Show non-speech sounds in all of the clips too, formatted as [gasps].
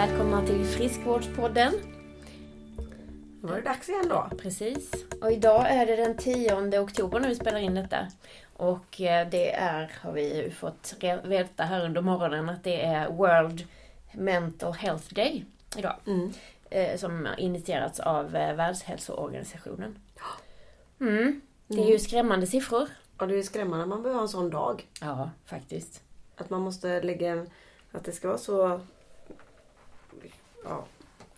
Välkomna till Friskvårdspodden. Då var det dags igen då. Precis. Och idag är det den 10 oktober när vi spelar in detta. Och eh, det är, har vi ju fått veta här under morgonen, att det är World Mental Health Day idag. Mm. Eh, som initierats av eh, Världshälsoorganisationen. [gasps] Mm. Det är ju skrämmande siffror. Och det är skrämmande man behöver ha en sån dag. Ja, faktiskt. Att man måste lägga en... Att det ska vara så... Ja,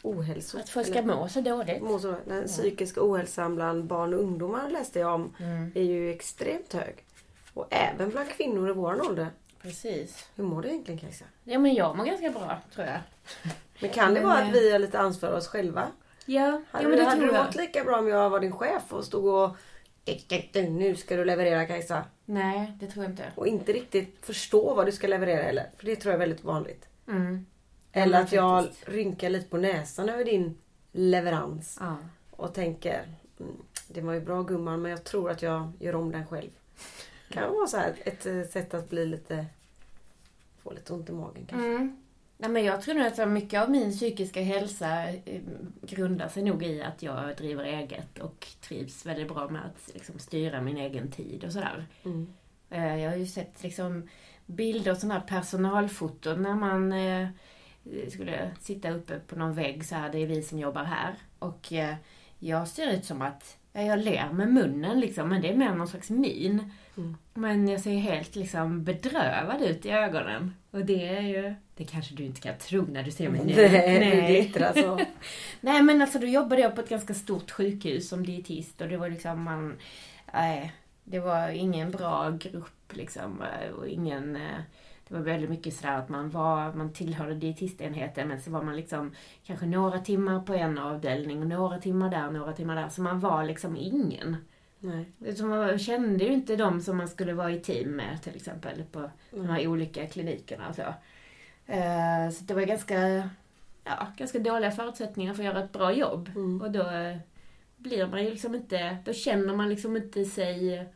ohälso... Att folk ska må så dåligt. må så, Den psykiska ohälsan bland barn och ungdomar läste jag om Mm. är ju extremt hög. Och även bland kvinnor i vår ålder. Precis. Hur mår du egentligen Kajsa? Ja, men jag mår ganska bra, tror jag. Men kan det Men, vara eh, att vi har lite ansvar för oss själva? Ja, Hade, ja men det hade tror du jag. mått lika bra om jag var din chef och stod och... Nu ska du leverera Kajsa. Nej, det tror jag inte. Och inte riktigt förstå vad du ska leverera heller. För det tror jag är väldigt vanligt. Mm. Eller att jag faktiskt. rynkar lite på näsan över din leverans. Ja. Och tänker, mm, det var ju bra gumman men jag tror att jag gör om den själv. Kan vara så här ett eh, sätt att bli lite... Få lite ont i magen kanske. Mm. Nej, men jag tror nog att mycket av min psykiska hälsa eh, grundar sig nog i att jag driver eget och trivs väldigt bra med att liksom, styra min egen tid och sådär. Mm. Eh, Jag har ju sett liksom, bilder och sådana här personalfoton när man skulle sitta uppe på någon vägg så här, det är vi som jobbar här. Och eh, jag ser ut som att ja, jag ler med munnen liksom, men det är mer någon slags min. Mm. Men jag ser helt liksom bedrövad ut i ögonen. Och det är ju, det kanske du inte kan tro när du ser mig nu. Nej, det glittrar så. [laughs] Nej men alltså då jobbade jag på ett ganska stort sjukhus som dietist och det var liksom man... Nej, det var ingen bra grupp liksom eh, och ingen... eh, Det var väldigt mycket sådär att man var, man tillhörde dietistenheten men så var man liksom kanske några timmar på en avdelning och några timmar där, några timmar där. Så man var liksom ingen. Nej. Så man kände ju inte de som man skulle vara i team med till exempel på de här olika klinikerna och så. Eh, Så det var ganska, ja, ganska dåliga förutsättningar för att göra ett bra jobb. Mm. Och då eh, blir man ju liksom inte, då känner man liksom inte sig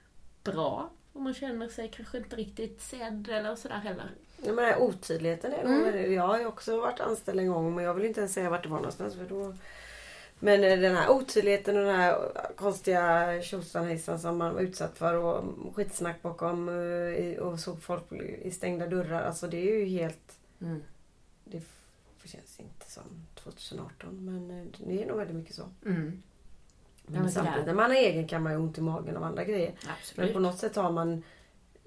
bra. Och man känner sig kanske inte riktigt sedd eller sådär heller. Ja, men den här otydligheten är Mm. väldigt- Jag har ju också varit anställd en gång men jag vill inte ens säga vart det var någonstans. För då... Men eh, den här otydligheten och den här konstiga tjosan som man var utsatt för och skitsnack bakom eh, och såg folk i stängda dörrar. Alltså det är ju helt... Mm. Det känns inte som 2018 men eh, det är nog väldigt mycket så. Mm. Men men samtidigt när man är egen kan man ju ha ont i magen av andra grejer. Men Absolut. på något sätt har man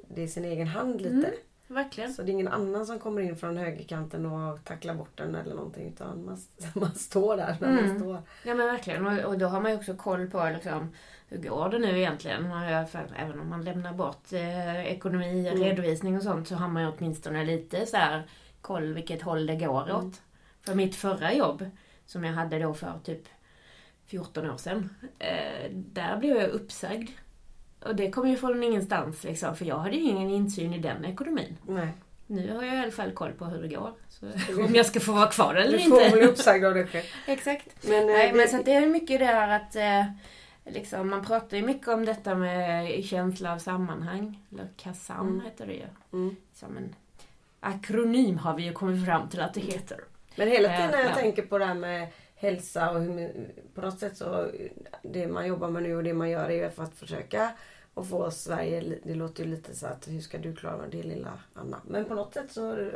det i sin egen hand lite. Mm. Verkligen. Så det är ingen annan som kommer in från högerkanten och tacklar bort den eller någonting. Utan man, [laughs] man står där när man Mm. står. Ja men verkligen. Och, och då har man ju också koll på liksom, hur går det nu egentligen? Man har för, även om man lämnar bort eh, ekonomi, Mm. redovisning och sånt så har man ju åtminstone lite så här koll vilket håll det går Mm. åt. För mitt förra jobb, som jag hade då för typ 14 år sedan, eh, där blev jag uppsagd. Och det kom ju från ingenstans liksom, för jag hade ju ingen insyn i den ekonomin. Nej. Nu har jag i alla fall koll på hur det går. [laughs] Om jag ska få vara kvar eller Du får inte. bli uppsagd av dig själv. Exakt. Men, eh, Nej, det- men så det är mycket det här att eh, liksom, man pratar ju mycket om detta med känsla av sammanhang. Eller KASAM Mm. heter det ju. Mm. Som en akronym har vi ju kommit fram till att det heter. Men hela tiden när jag Ja. tänker på det här med hälsa och hur, på något sätt så det man jobbar med nu och det man gör är ju för att försöka och få Sverige, det låter ju lite så att hur ska du klara det lilla Anna? Men på något sätt så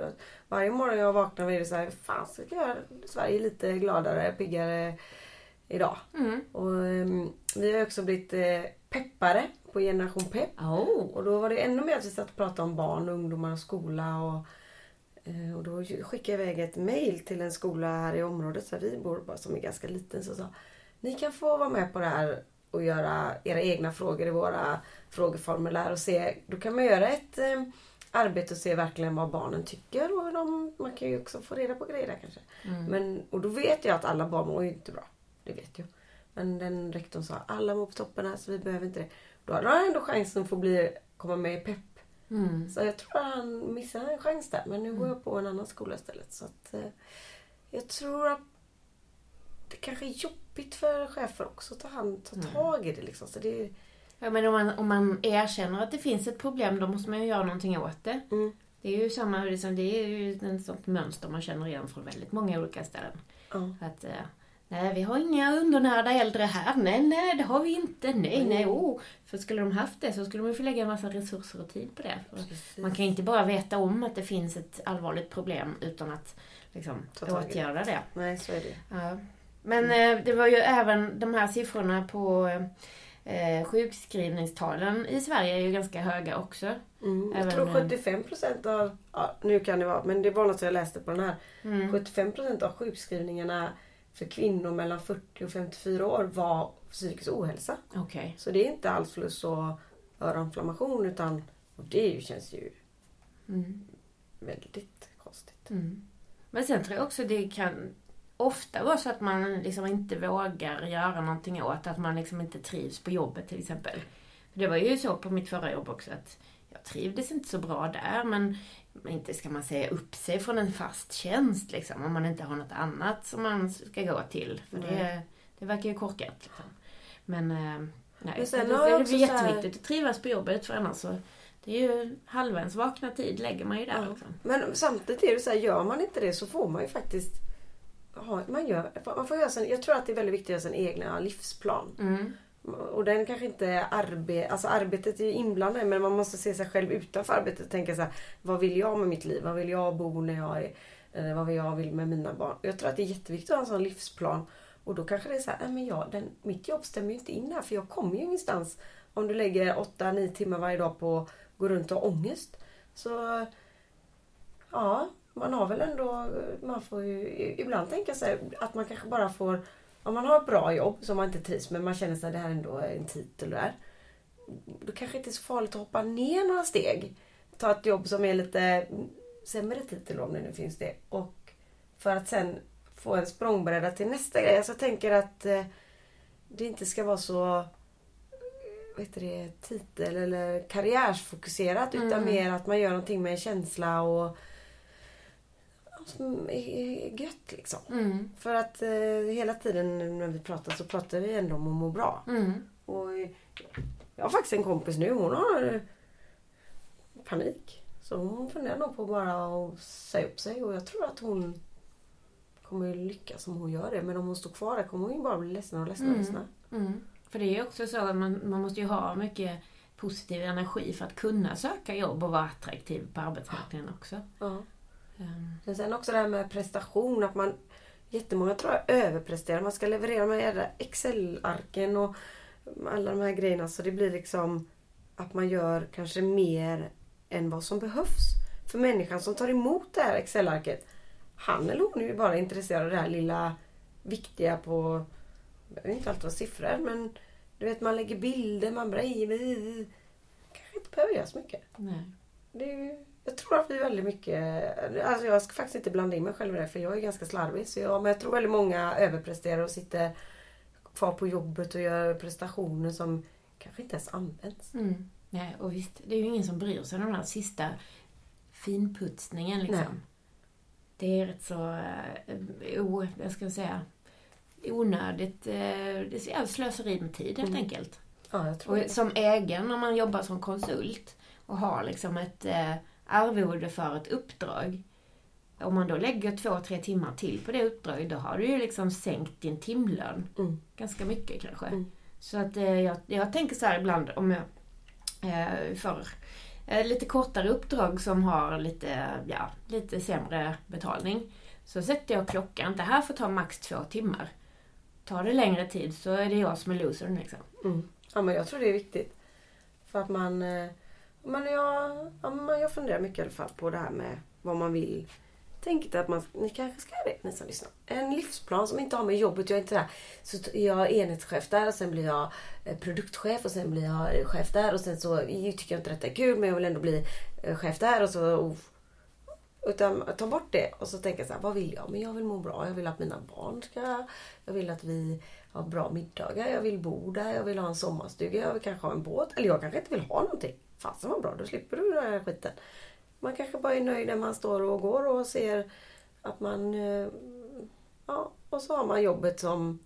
varje morgon jag vaknar är det så här, fan ska jag göra Sverige lite gladare, piggare idag? Mm. Och ehm, vi har också blivit eh, peppare på Generation Pepp. Oh. Och då var det ännu mer att vi satt och pratade om barn, och ungdomar och skola. Och, och då skickade jag iväg ett mail till en skola här i området där vi bor, som är ganska liten. Så sa ni kan få vara med på det här och göra era egna frågor i våra frågeformulär och se. Då kan man göra ett eh, arbete och se verkligen vad barnen tycker. Och de, man kan ju också få reda på grejer där kanske. Mm. Men, och då vet jag att alla barn mår ju inte bra. Det vet jag. Men den rektorn sa alla mår på toppen här så vi behöver inte det. Då hade han ändå chansen att få bli, komma med i PEP. Mm. Så jag tror att han missade en chans där. Men nu går jag på en annan skola istället. Så att, eh, jag tror att det kanske är jobbigt för chefer också att ta, hand, ta tag i det. Liksom. Så det Ja, men om man, om man erkänner att det finns ett problem då måste man ju göra någonting åt det. mm, Det är ju samma, liksom, det är ju ett sånt mönster man känner igen från väldigt många olika ställen. Att, eh, nej vi har inga undernärda äldre här. Nej, nej det har vi inte. Nej, nej, oh. För skulle de haft det så skulle de få lägga en massa resurser och tid på det. Man kan inte bara veta om att det finns ett allvarligt problem utan att liksom, åtgärda det. Nej, så är det. Ja. Men eh, det var ju även de här siffrorna på eh, sjukskrivningstalen i Sverige är ju ganska höga också. Mm. Jag Även, tror eh, 75 procent av, ja, nu kan det vara, men det var något jag läste på den här. Mm. 75 procent av sjukskrivningarna för kvinnor mellan 40 och 54 år var psykisk ohälsa. Okej. Så det är inte alls fluss och öroninflammation utan och det känns ju Mm. väldigt konstigt. Mm. Men sen tror jag också det kan ofta vara så att man liksom inte vågar göra någonting åt att man liksom inte trivs på jobbet till exempel. Det var ju så på mitt förra jobb också att jag trivdes inte så bra där men inte ska man säga upp sig från en fast tjänst liksom om man inte har något annat som man ska gå till. För det, Nej. det verkar ju korkat. Liksom. Men, eh, nej. Men sen det, det också är jätteviktigt att trivas på jobbet för annars så det är ju halva ens vakna tid lägger man ju där. Ja. Liksom. Men samtidigt är det så här, gör man inte det så får man ju faktiskt ha, man gör, man får göra sin, Jag tror att det är väldigt viktigt att göra sin egna livsplan. Mm. Och den kanske inte är arbete, alltså arbetet är ju inblandat men man måste se sig själv utanför arbetet och tänka så här, vad vill jag med mitt liv? Vad vill jag bo när jag är, eller vad vill jag vill med mina barn? Jag tror att det är jätteviktigt att ha en sån livsplan. Och då kanske det är så här, äh, men jag, den, mitt jobb stämmer ju inte in här för jag kommer ju ingenstans om du lägger 8-9 timmar varje dag på att gå runt och ha ångest. Så ja, man har väl ändå, man får ju ibland tänka sig att man kanske bara får, om man har ett bra jobb som man inte trivs med, man känner sig att det här ändå är en titel där. Då kanske inte är så farligt att hoppa ner några steg. Ta ett jobb som är lite sämre titel om det nu finns det. Och för att sen få en språngbräda till nästa grej. Alltså jag tänker att eh, det inte ska vara så vad heter det, titel eller karriärsfokuserat utan Mm. mer att man gör någonting med en känsla och som är är gött liksom. Mm. För att eh, hela tiden när vi pratar så pratar vi ändå om att må bra. Mm. Och jag har faktiskt en kompis nu, hon har panik. Så hon funderar nog på bara att säga upp sig och jag tror att hon kommer lyckas om hon gör det. Men om hon står kvar där kommer hon ju bara bli ledsen och ledsen och Mm. ledsen. Mm. För det är ju också så att man, man måste ju ha mycket positiv energi för att kunna söka jobb och vara attraktiv på arbetsmarknaden också. Ja. Um, Men sen också det här med prestation. Att man, jättemånga tror jag överpresterar. Man ska leverera med jävla Excel-arken och alla de här grejerna. Så det blir liksom att man gör kanske mer än vad som behövs. För människan som tar emot det här Excel-arket. Han eller hon är ju bara intresserad av det här lilla viktiga på... Det behöver inte alltid vara siffror men du vet man lägger bilder, man brejer. Kanske inte behöver göra så mycket. nej. Det är, ju- jag tror att vi väldigt mycket... Alltså jag ska faktiskt inte blanda in mig själv i det för jag är ganska slarvig. Så jag, men jag tror väldigt många överpresterar och sitter kvar på jobbet och gör prestationer som kanske inte ens används. Mm. nej. Och visst, det är ju ingen som bryr sig om den här sista finputsningen liksom. Nej. Det är rätt så, eh, o, jag ska säga, onödigt. Eh, det är slöseri med tid helt Mm. enkelt. Ja, jag tror Och det. som egen, om man jobbar som konsult och har liksom ett eh, arvode för ett uppdrag. Om man då lägger två, tre timmar till på det uppdraget, då har du ju liksom sänkt din timlön Mm. ganska mycket kanske. Mm. Så att eh, jag, jag tänker så här ibland om jag eh, för eh, lite kortare uppdrag som har lite, ja, lite sämre betalning. Så sätter jag klockan, det här får ta max två timmar. Tar det längre tid så är det jag som är losern liksom. Mm. Ja, men jag tror det är viktigt. För att man... eh, men jag, ja, men jag funderar mycket i alla fall på det här med vad man vill. Tänk inte att man, ni kanske ska göra det, ni som lyssnar. En livsplan som inte har med jobbet Jag är inte där. Så är enhetschef där och sen blir jag eh, produktchef och sen blir jag eh, chef där och sen så tycker jag inte detta är kul men jag vill ändå bli eh, chef där och så... Och, utan ta bort det och så tänka så här, vad vill jag? Men jag vill må bra. Jag vill att mina barn ska... Jag vill att vi har bra middagar. Jag vill bo där. Jag vill ha en sommarstuga. Jag vill kanske ha en båt. Eller jag kanske inte vill ha någonting. Fasen vad bra, då slipper du den här skiten. Man kanske bara är nöjd när man står och går och ser att man... eh, Ja, och så har man jobbet som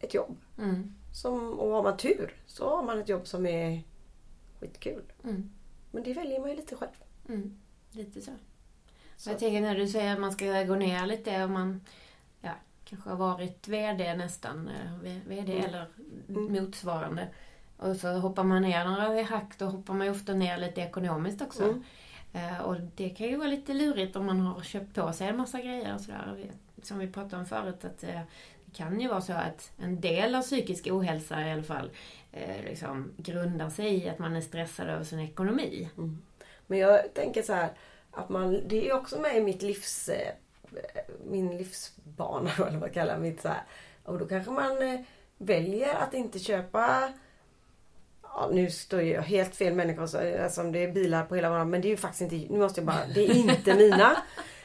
ett jobb. Mm. Som, och har man tur så har man ett jobb som är skitkul. Mm. Men det väljer man ju lite själv. Mm. lite så. så. Jag tänker när du säger att man ska gå ner lite och man ja, kanske har varit VD nästan, eh, VD mm. eller mm. motsvarande. Och så hoppar man ner några hack, då hoppar man ju ofta ner lite ekonomiskt också. Mm. Eh, och det kan ju vara lite lurigt om man har köpt på sig en massa grejer och sådär. Som vi pratade om förut, att eh, det kan ju vara så att en del av psykisk ohälsa i alla fall eh, liksom grundar sig i att man är stressad över sin ekonomi. Mm. Men jag tänker så här, att man, det är också med i mitt livs, min livsbana, [laughs] eller vad kallar mitt så här. Och då kanske man väljer att inte köpa Ja, nu står jag helt fel människa så, alltså, det är bilar på hela varandra. Men det är ju faktiskt inte, nu måste jag bara, det är inte [laughs] mina.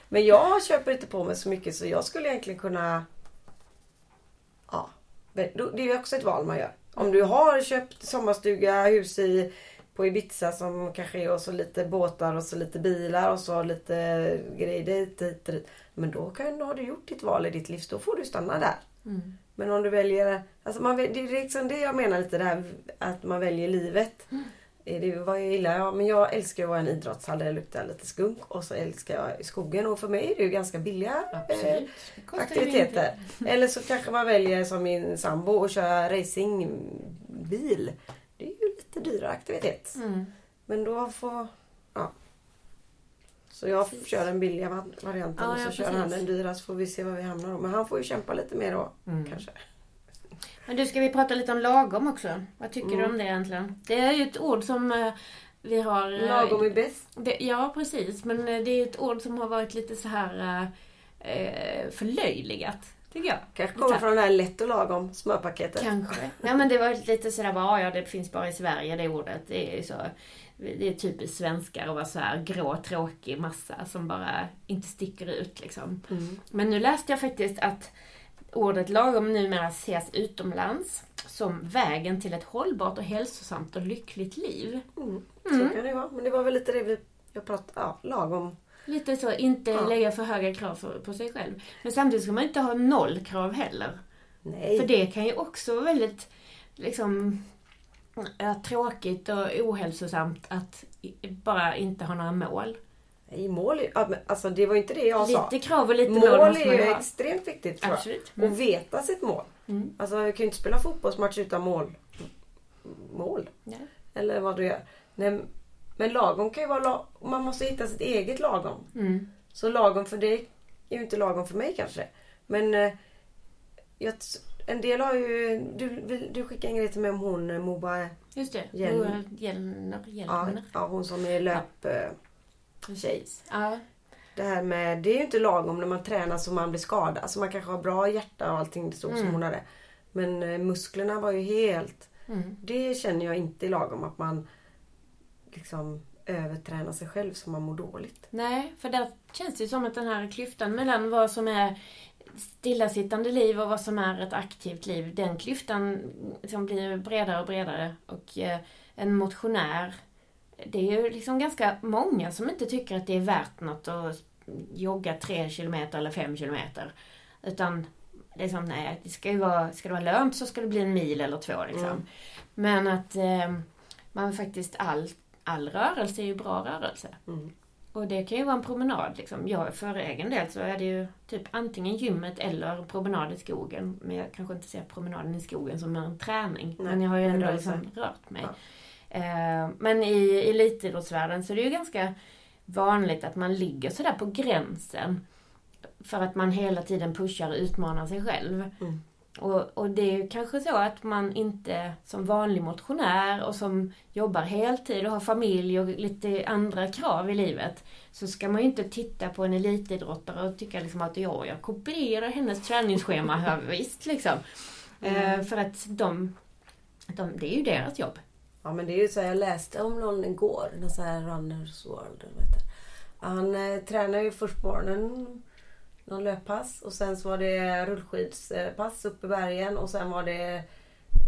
Men jag köper inte på mig så mycket så jag skulle egentligen kunna... Ja, det är ju också ett val man gör. Om du har köpt sommarstuga, hus i, på Ibiza som kanske är och så lite båtar och så lite bilar och så lite grejer dit, dit, dit. Men då kan, har du gjort ditt val i ditt liv. Då får du stanna där. Mm. Men om du väljer... Alltså man, det är liksom det jag menar lite det här att man väljer livet. Mm. Det vad jag gillar ja, men jag älskar att vara i en idrottshall där det luktar lite skunk och så älskar jag skogen och för mig är det ju ganska billiga eh, aktiviteter. [laughs] Eller så kanske man väljer som min sambo att köra racingbil. Det är ju lite dyrare aktivitet. Mm. Men då får... Ja. Så jag precis. kör den billiga varianten ja, och så ja, kör precis. han den dyra så får vi se var vi hamnar då. Men han får ju kämpa lite mer då mm. kanske. Men du, ska vi prata lite om lagom också? Vad tycker mm. du om det egentligen? Det är ju ett ord som uh, vi har... Uh, lagom är bäst. Det, ja, precis. Men uh, det är ett ord som har varit lite så här förlöjligat. Tycker jag. Kanske kommer från det här lätt och lagom smörpaketet. Kanske. Ja men det var lite sådär bara, ja det finns bara i Sverige det ordet. Det är så det är typiskt svenskar att vara så här grå, tråkig massa som bara inte sticker ut liksom. Mm. Men nu läste jag faktiskt att ordet lagom numera ses utomlands som vägen till ett hållbart och hälsosamt och lyckligt liv. Mm. Så mm. kan det vara. Men det var väl lite det vi jag pratade ja, lagom. Lite så, inte ja. lägga för höga krav för, på sig själv. Men samtidigt ska man inte ha noll krav heller. Nej. För det kan ju också vara väldigt liksom tråkigt och ohälsosamt att bara inte ha några mål. Nej, mål alltså det var inte det jag lite sa. Lite krav och lite mål, mål är ju extremt viktigt tror Absolut. jag. Mm. Och veta sitt mål. Mm. Alltså jag kan ju inte spela fotbollsmatch utan mål. Mål. Nej. Eller vad du gör. Nej, men lagom kan ju vara lag... Man måste hitta sitt eget lagom. Mm. Så lagom för dig är ju inte lagom för mig kanske. Men eh, jag, en del har ju... Du, du skickade en grej till mig om hon eh, Moba Just det. Hjälm. Hjälmner. Ja, ja, hon som är löp... Ja. Tjej. Ja. Det här med... Det är ju inte lagom när man tränar så man blir skadad. Alltså man kanske har bra hjärta och allting det stod mm. som hon hade. Men eh, musklerna var ju helt... Mm. Det känner jag inte är lagom att man liksom övertränar sig själv så man mår dåligt. Nej, för där känns det ju som att den här klyftan mellan vad som är stillasittande liv och vad som är ett aktivt liv, den klyftan liksom blir bredare och bredare. Och eh, en motionär, det är ju liksom ganska många som inte tycker att det är värt något att jogga tre kilometer eller fem kilometer. Utan det är som, nej, det ska ju vara, ska det vara lönt så ska det bli en mil eller två liksom. Mm. Men att eh, man faktiskt all, all rörelse är ju bra rörelse. Mm. Och det kan ju vara en promenad. Liksom. Jag, för egen del så är det ju typ antingen gymmet eller promenad i skogen. Men jag kanske inte ser promenaden i skogen som en träning. Nej, men jag har ju ändå liksom rört mig. Ja. Eh, men i elitidrottsvärlden så är det ju ganska vanligt att man ligger sådär på gränsen. För att man hela tiden pushar och utmanar sig själv. Mm. Och, och, det är kanske så att man inte som vanlig motionär och som jobbar heltid och har familj och lite andra krav i livet. Så ska man ju inte titta på en elitidrottare och tycka liksom att ja, jag kopierar hennes träningsschema här, [laughs] visst liksom. Mm. Eh, för att de, de, det är ju deras jobb. Ja men det är ju så, jag läste om någon igår, någon sån här Runners World. Eller vad heter. Han eh, tränar ju först morgonen någon löppass och sen så var det rullskidspass upp i bergen och sen var det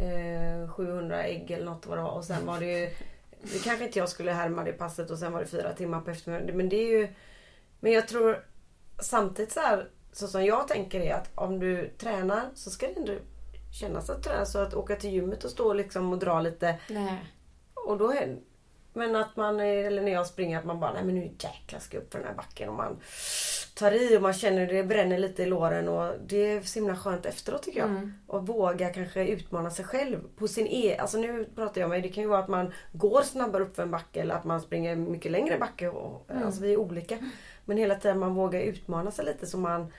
eh, 700 ägg eller något vad det var och sen var det ju det kanske inte jag skulle härma det passet och sen var det fyra timmar på eftermiddagen. Men det är ju... Men jag tror samtidigt så här, så som jag tänker är att om du tränar så ska det ändå kännas att träna. Så att åka till gymmet och stå liksom och dra lite. Nej. Och då är, Men att man, eller när jag springer, att man bara, nej men nu jäklar ska jag upp för den här backen. Och man tar i och man känner det bränner lite i låren och det är så himla skönt efteråt tycker jag. Mm. Och våga kanske utmana sig själv på sin e Alltså nu pratar jag med det kan ju vara att man går snabbare upp för en backe eller att man springer mycket längre backe. Och, Mm. Alltså vi är olika. Men hela tiden man vågar utmana sig lite som man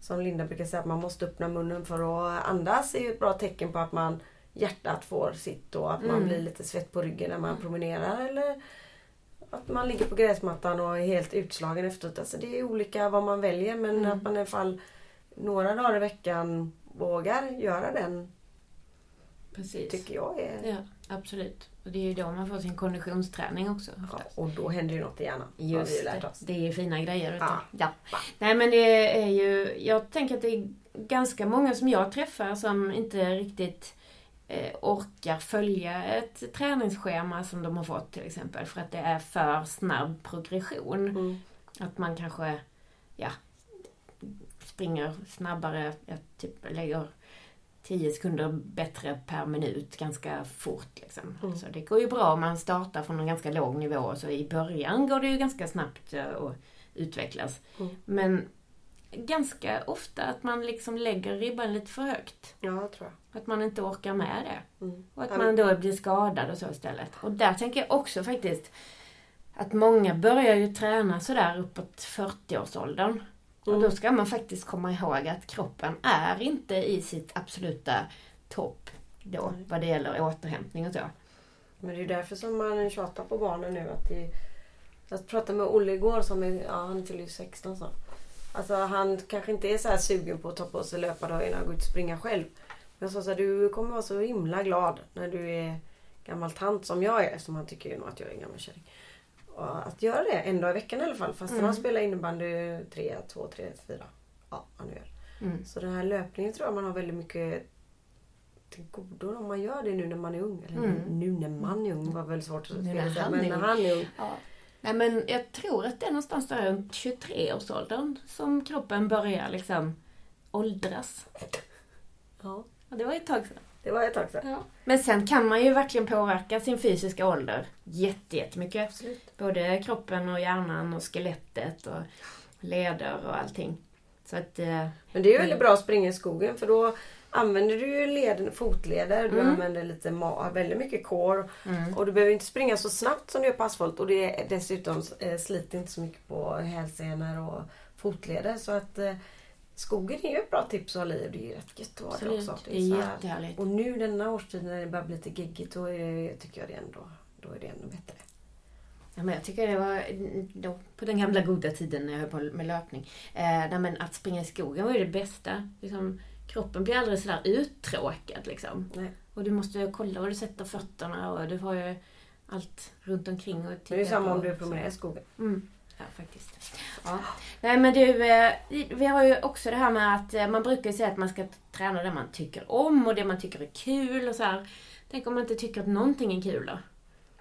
som Linda brukar säga att man måste öppna munnen för att andas är ju ett bra tecken på att man hjärtat får sitt och att man Mm. blir lite svett på ryggen när man promenerar eller att man ligger på gräsmattan och är helt utslagen efteråt. Alltså det är olika vad man väljer men Mm. att man i alla fall några dagar i veckan vågar göra den Precis. tycker jag är... Ja, absolut. Och det är ju då man får sin konditionsträning också. Ja, och då händer ju något i hjärnan. Just det. Det är ju fina grejer. Ja. Ja. Nej men det är ju, jag tänker att det är ganska många som jag träffar som inte riktigt eh, orkar följa ett träningsschema som de har fått till exempel. För att det är för snabb progression. Mm. Att man kanske, ja, springer snabbare, jag typ lägger 10 sekunder bättre per minut ganska fort. Liksom. Mm. Så det går ju bra om man startar från en ganska låg nivå. Så i början går det ju ganska snabbt eh, att utvecklas. Mm. Men ganska ofta att man liksom lägger ribban lite för högt. Ja, tror jag. Att man inte orkar med det. Mm. Och att man då blir skadad och så istället. Och där tänker jag också faktiskt att många börjar ju träna sådär uppåt 40-årsåldern. Och Mm. då ska man faktiskt komma ihåg att kroppen är inte i sitt absoluta topp då Nej. vad det gäller återhämtning och så. Men det är ju därför som man tjatar på barnen nu. Att det, jag pratade med Olle igår som är, ja, han fyller ju 16 snart. Alltså han kanske inte är så här sugen på att ta på sig löpardojorna och gå ut och springa själv. Jag sa så här, du kommer vara så himla glad när du är gammal tant som jag är. Som han tycker ju nog att jag är en gammal kärring. Och Att göra det en dag i veckan i alla fall. Fast Mm. han spelar innebandy 3, 2, 3, 4. Ja, han gör. Mm. Så den här löpningen tror jag man har väldigt mycket till godo om man gör det nu när man är ung. Eller Mm. nu när man är ung var väl svårt att säga. Men är när ung. han är ung. Ja. Nej men jag tror att det är någonstans där runt 23-årsåldern som kroppen börjar liksom åldras. Ja, det var ett tag sedan. det var ett tag sedan. Men sen kan man ju verkligen påverka sin fysiska ålder jätte- jättemycket. Absolut. Både kroppen och hjärnan och skelettet och leder och allting. Så att... eh, Men det är ju väldigt bra att springa i skogen för då använder du ju leden, fotleder, du Mm. använder lite ma- väldigt mycket core mm. och du behöver inte springa så snabbt som du gör på asfalt och det är dessutom eh, sliter inte så mycket på hälsenor och fotleder så att eh, skogen är ju ett bra tips att hålla i och det är rätt gött att vara det Absolut, också. det är så här- jättehärligt. Och nu denna årstid när det börjar bli lite geggigt då är det, tycker jag det ändå, då är det ändå bättre. Ja, men jag tycker det var då, på den gamla goda tiden när jag höll på med löpning. Eh, men att springa i skogen var ju det bästa. Liksom, kroppen blir aldrig sådär uttråkad liksom. Nej. Och du måste kolla var du sätter fötterna och du har ju allt runt omkring och Det är ju samma på. om du promenerar i skogen. Mm. Ja, faktiskt. Ja. Nej men du, eh, vi har ju också det här med att eh, man brukar säga att man ska träna det man tycker om och det man tycker är kul och så här. Tänk om man inte tycker att någonting är kul då?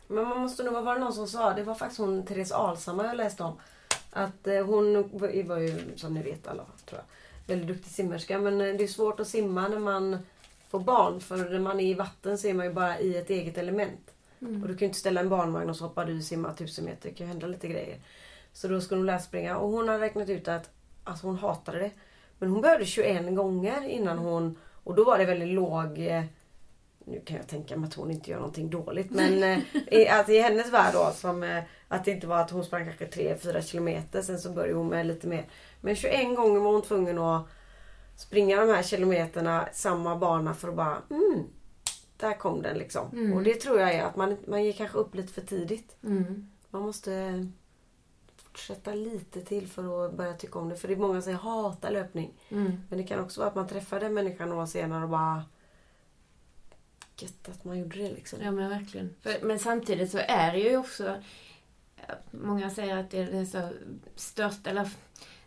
Men man måste nog, var det någon som sa, det var faktiskt hon Therese Alshammar jag läste om. Att eh, hon var ju, som ni vet alla, tror jag, väldigt duktig simmerska. Men det är svårt att simma när man får barn. För när man är i vatten så är man ju bara i ett eget element. Mm. Och du kan ju inte ställa en barnvagn och så hoppar du och simmar tusen meter. Det kan ju hända lite grejer. Så då skulle hon lära sig springa. Och hon har räknat ut att alltså hon hatade det. Men hon behövde 21 gånger innan hon... Och då var det väldigt låg... eh, Nu kan jag tänka mig att hon inte gör någonting dåligt. Men [laughs] eh, i, att i hennes värld då. Som, eh, att det inte var att hon sprang kanske 3-4 kilometer. Sen så började hon med lite mer. Men 21 gånger var hon tvungen att springa de här kilometerna samma bana för att bara... Mm, där kom den liksom. Mm. Och det tror jag är att man, man ger kanske upp lite för tidigt. Mm. Man måste fortsätta lite till för att börja tycka om det. För det är många som säger hatar löpning. Mm. Men det kan också vara att man träffar den människan några år senare och bara... Gött att man gjorde det liksom. Ja men verkligen. För, men samtidigt så är det ju också... Många säger att det är det så största, eller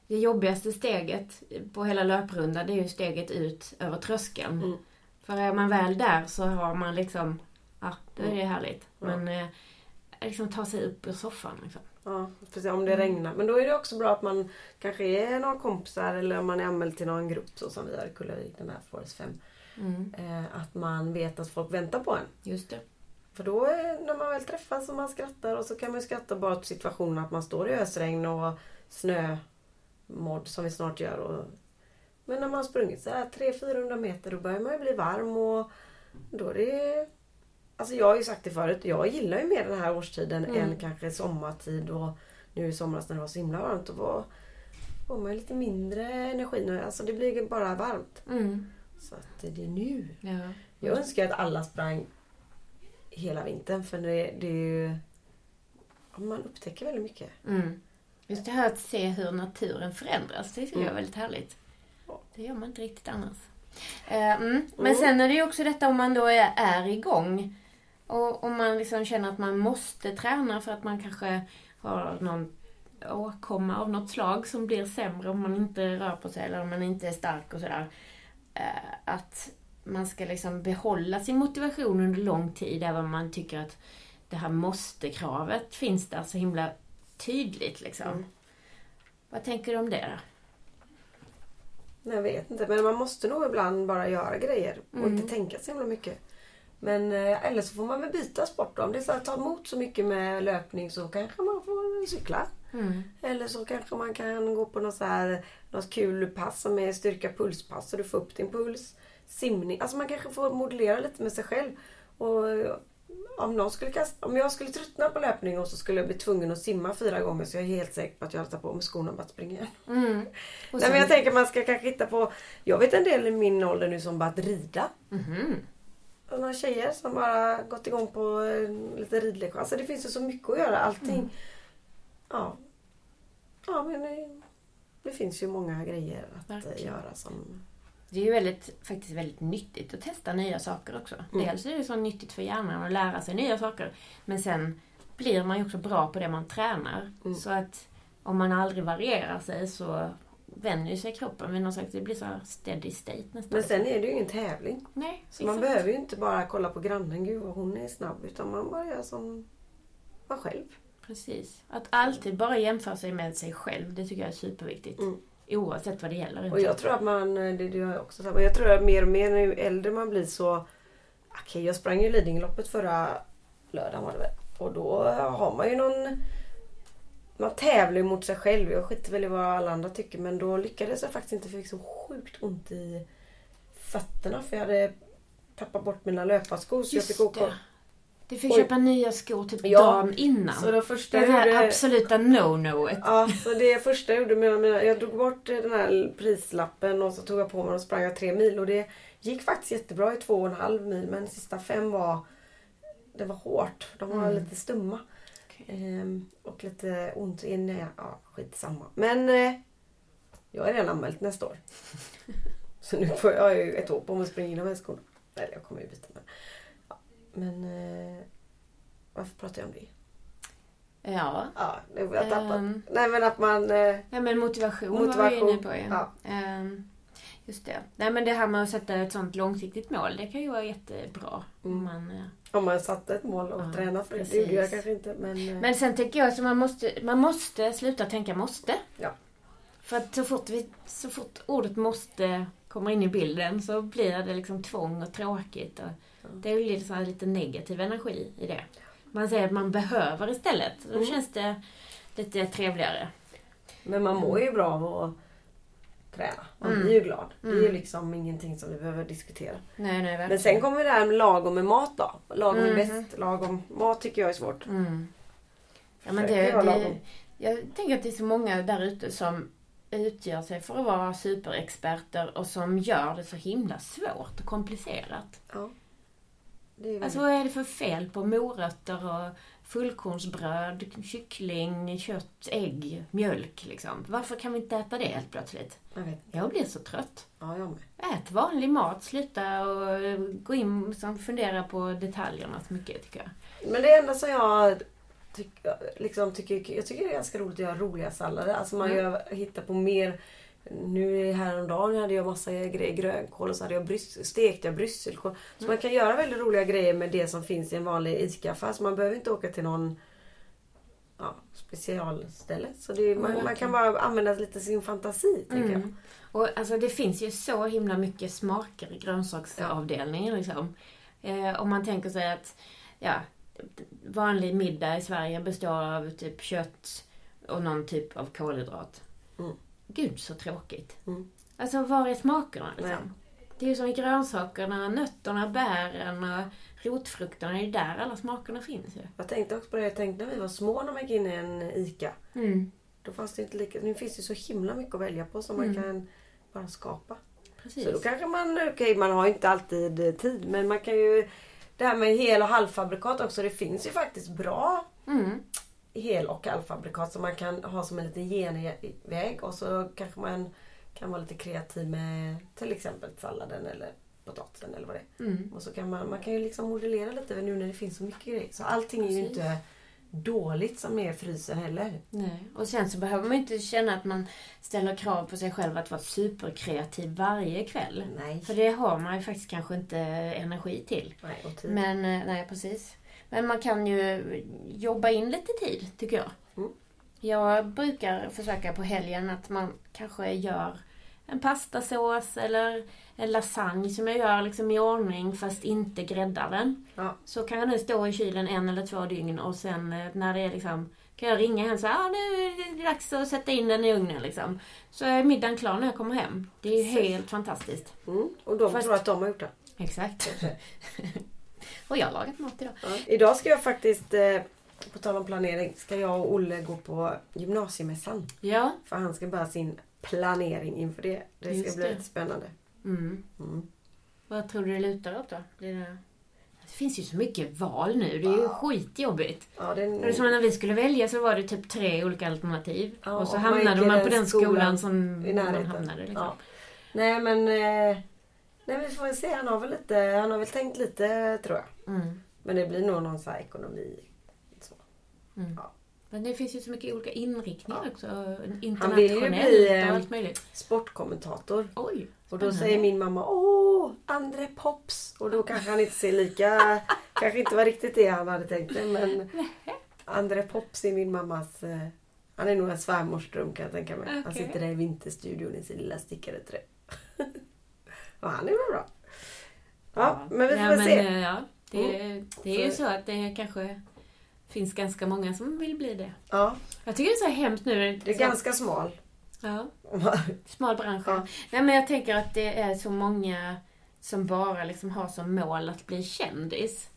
det jobbigaste steget på hela löprundan det är ju steget ut över tröskeln. Mm. För är man väl där så har man liksom, ja då är det härligt. Ja. Men eh, liksom ta sig upp ur soffan liksom. Ja, att se om det regnar. Men då är det också bra att man kanske är några kompisar eller om man är anmäld till någon grupp så som vi har i Kullavik, den här Forest 5. Mm. Eh, att man vet att folk väntar på en. Just det. För då är, när man väl träffas och man skrattar och så kan man ju skratta bara åt situationen att man står i ösregn och snömodd som vi snart gör. Och, men när man har sprungit så här 300-400 meter då börjar man ju bli varm och då är det... Alltså jag har ju sagt det förut, jag gillar ju mer den här årstiden Mm. än kanske sommartid och nu i somras när det var så himla varmt. Då var, var man ju lite mindre energi nu. Alltså det blir bara varmt. Mm. Så att det är nu. Ja. Jag önskar att alla sprang hela vintern för det, det är ju... Man upptäcker väldigt mycket. Mm. Just det här att se hur naturen förändras, det tycker jag är Mm. väldigt härligt. Det gör man inte riktigt annars. Eh, mm. Men Mm. sen är det ju också detta om man då är, är igång och om man liksom känner att man måste träna för att man kanske har någon åkomma av något slag som blir sämre om man inte rör på sig eller om man inte är stark och sådär. Eh, att man ska liksom behålla sin motivation under lång tid även om man tycker att det här måste-kravet finns där så himla tydligt liksom. Mm. Vad tänker du om det då? Jag vet inte, men man måste nog ibland bara göra grejer och Mm. inte tänka så himla mycket. Men eh, eller så får man väl byta sport då. Om det så att ta emot så mycket med löpning så kanske man får cykla. Mm. Eller så kanske man kan gå på något, så här, något kul pass som är styrka pulspass så du får upp din puls. Simning. Alltså man kanske får modellera lite med sig själv. Och eh, om, någon skulle kasta, om jag skulle tröttna på löpning och så skulle jag bli tvungen att simma fyra gånger så jag är helt säker på att jag tar på mig skorna och bara springer. Mm. [laughs] Nej men jag tänker man ska kanske hitta på... Jag vet en del i min ålder nu som bara att rida. Mhm. Några tjejer som bara gått igång på eh, lite ridlektioner. Alltså det finns ju så mycket att göra. Allting. Mm. Ja. Ja men det, det finns ju många grejer att eh, Verkligen. göra som... Det är ju väldigt, faktiskt väldigt nyttigt att testa nya saker också. Mm. Dels är det så nyttigt för hjärnan att lära sig nya saker. Men sen blir man ju också bra på det man tränar. Mm. Så att om man aldrig varierar sig så vänjer sig kroppen vid någon slags, det blir så här steady state nästan. Men sen är det ju ingen tävling. Nej, Så man exakt. behöver ju inte bara kolla på grannen, gud vad hon är snabb. Utan man bara gör som man själv. Precis. Att alltid bara jämföra sig med sig själv, det tycker jag är superviktigt. Mm. Oavsett vad det gäller. Och jag tror att man, eh, det gör jag också, men jag tror att mer och mer ju äldre man blir så... Okej, jag sprang ju Lidingöloppet förra lördagen var det väl. Och då har man ju någon... Man tävlar ju mot sig själv. Jag skiter väl i vad alla andra tycker men då lyckades jag faktiskt inte för jag fick så sjukt ont i fötterna för jag hade tappat bort mina löparskor så jag fick Just åka... det. Du fick Oj. köpa nya skor typ Ja, dagen innan. Så det första det här gjorde... absoluta no-noet. Ja, så det första jag gjorde med mina, jag drog bort den här prislappen och så tog jag på mig och sprang jag tre mil och det gick faktiskt jättebra i två och en halv mil men sista fem var det var hårt. De var Mm. lite stumma. Ehm, och lite ont inne. Ja, skitsamma. Men eh, jag har redan anmält nästa år. så nu får jag ju ett år på mig att springa in de här skorna. Eller jag kommer ju byta men. Ja, men eh, varför pratar jag om det? Ja. Ja, det var jag tappat. Ehm. Nej men att man... Eh, Ja men motivation, var vi Motivation, inne på ju. ja. Ehm, just det. Nej men det här med att sätta ett sånt långsiktigt mål, det kan ju vara jättebra. Mm. Om Man, eh, Om man satte ett mål och Ja, tränade för det. precis. Det gjorde jag kanske inte men... eh, men sen tänker jag att man måste, man måste sluta tänka måste. Ja. För att så fort, vi, så fort ordet måste kommer in i bilden så blir det liksom tvång och tråkigt. Och Ja. Det är ju lite, så här lite negativ energi i det. Man säger att man behöver istället. Då Mm. känns det lite trevligare. Men man mår ju bra av att träna. Man Mm. blir ju glad. Det är ju Mm. liksom ingenting som vi behöver diskutera. Nej, nej, verkligen. Men sen kommer det här med lagom med mat då. Lagom är Mhm. bäst. Lagom mat tycker jag är svårt. Mm. Ja, men det, det, jag tänker att det är så många där ute som utgör sig för att vara superexperter och som gör det så himla svårt och komplicerat. Ja. Är väldigt... Alltså vad är det för fel på morötter och fullkornsbröd, kyckling, kött, ägg, mjölk liksom? Varför kan vi inte äta det helt plötsligt? jag vet. Jag blir så trött. Ja, jag med. Ät vanlig mat, sluta och gå in och fundera på detaljerna så mycket tycker jag. Men det enda som jag tycker, liksom tycker, jag tycker det är ganska roligt att göra roliga sallader. Alltså man Mm. gör, hittar på mer. Nu häromdagen hade jag massa grejer, grönkål och så hade jag brys, stekte jag brysselkål. Så Mm. man kan göra väldigt roliga grejer med det som finns i en vanlig ICA-affär. Så man behöver inte åka till någon ja, specialställe. Så det, man, man verkligen. kan bara använda lite sin fantasi, tänker jag. Mm. Och alltså det finns ju så himla mycket smaker i grönsaksavdelningen liksom. Eh, om man tänker sig att ja, vanlig middag i Sverige består av typ kött och någon typ av kolhydrat. Mm. Gud så tråkigt. Mm. Alltså var är smakerna Nej. liksom? Det är ju som i grönsakerna, nötterna, bären och rotfrukterna. Det är ju där alla smakerna finns ju. Jag tänkte också på det, jag tänkte när vi var små när man gick in i en ICA. Mm. Då fanns det inte lika, nu finns det så himla mycket att välja på som man Mm. kan bara skapa. Precis. Så då kanske man, okej man har inte alltid eh, tid men man kan ju Det här med hel och halvfabrikat också, det finns ju faktiskt bra Mm. Hel och halvfabrikat som man kan ha som en liten genväg och så kanske man kan vara lite kreativ med till exempel salladen eller potatisen eller vad det är. Mm. Och så kan man, man kan ju liksom modellera lite nu när det finns så mycket grejer. Så allting är ju Precis. inte dåligt som är frysen heller. Nej. Och sen så behöver man inte känna att man ställer krav på sig själv att vara superkreativ varje kväll. Nej. För det har man ju faktiskt kanske inte energi till. Nej, och tid. Men, eh, nej precis. Men man kan ju jobba in lite tid, tycker jag. Mm. Jag brukar försöka på helgen att man kanske gör en pastasås eller en lasagne som jag gör liksom i ordning fast inte gräddar den. Ja. Så kan den stå i kylen en eller två dygn och sen eh, när det är liksom kan jag ringa hem och säga ah, nu är det dags att sätta in den i ugnen liksom. Så är middagen klar när jag kommer hem. Det är ju helt fantastiskt. Mm. Och de Fast- tror att de har gjort det. Exakt. [laughs] och jag har lagat mat idag. Ja. Idag ska jag faktiskt, eh, på tal om planering, ska jag och Olle gå på gymnasiemässan. Ja. För han ska börja sin planering inför det. Det ska Just bli det. lite spännande. Mm. Mm. Vad tror du det lutar åt då? Blir det... det finns ju så mycket val nu. Det är ju Ja. skitjobbigt. Ja, det är en... Det är som när vi skulle välja så var det typ tre olika alternativ. Ja, och så och man hamnade man den på den skolan, skolan som man hamnade. Liksom. Ja. Nej men... Eh, nej vi får se. Han har väl lite, han har väl tänkt lite tror jag. Mm. Men det blir nog någon så ekonomi. Så. Mm. Ja. Men det finns ju så mycket olika inriktningar Ja. också. Han Internationellt vill ju bli, eh, och allt möjligt. Sportkommentator. Oj! Och då säger min mamma Åh, André Pops. Och då kanske han inte ser lika... [laughs] kanske inte var riktigt det han hade tänkt sig. Men André Pops är min mammas... Eh, han är nog en svärmorsdröm kan jag tänka mig. Han Okej. sitter där i vinterstudion i sin lilla stickade trä. [laughs] och han är väl bra. Ja, men vi får ja, men, se. eh, Ja, det, det är ju Så- så att det kanske finns ganska många som vill bli det. Ja, Jag tycker det är så hemskt nu. det är så- ganska smal. Ja. [laughs] Smal bransch. Ja. Nej, men jag tänker att det är så många som bara liksom har som mål att bli kändis.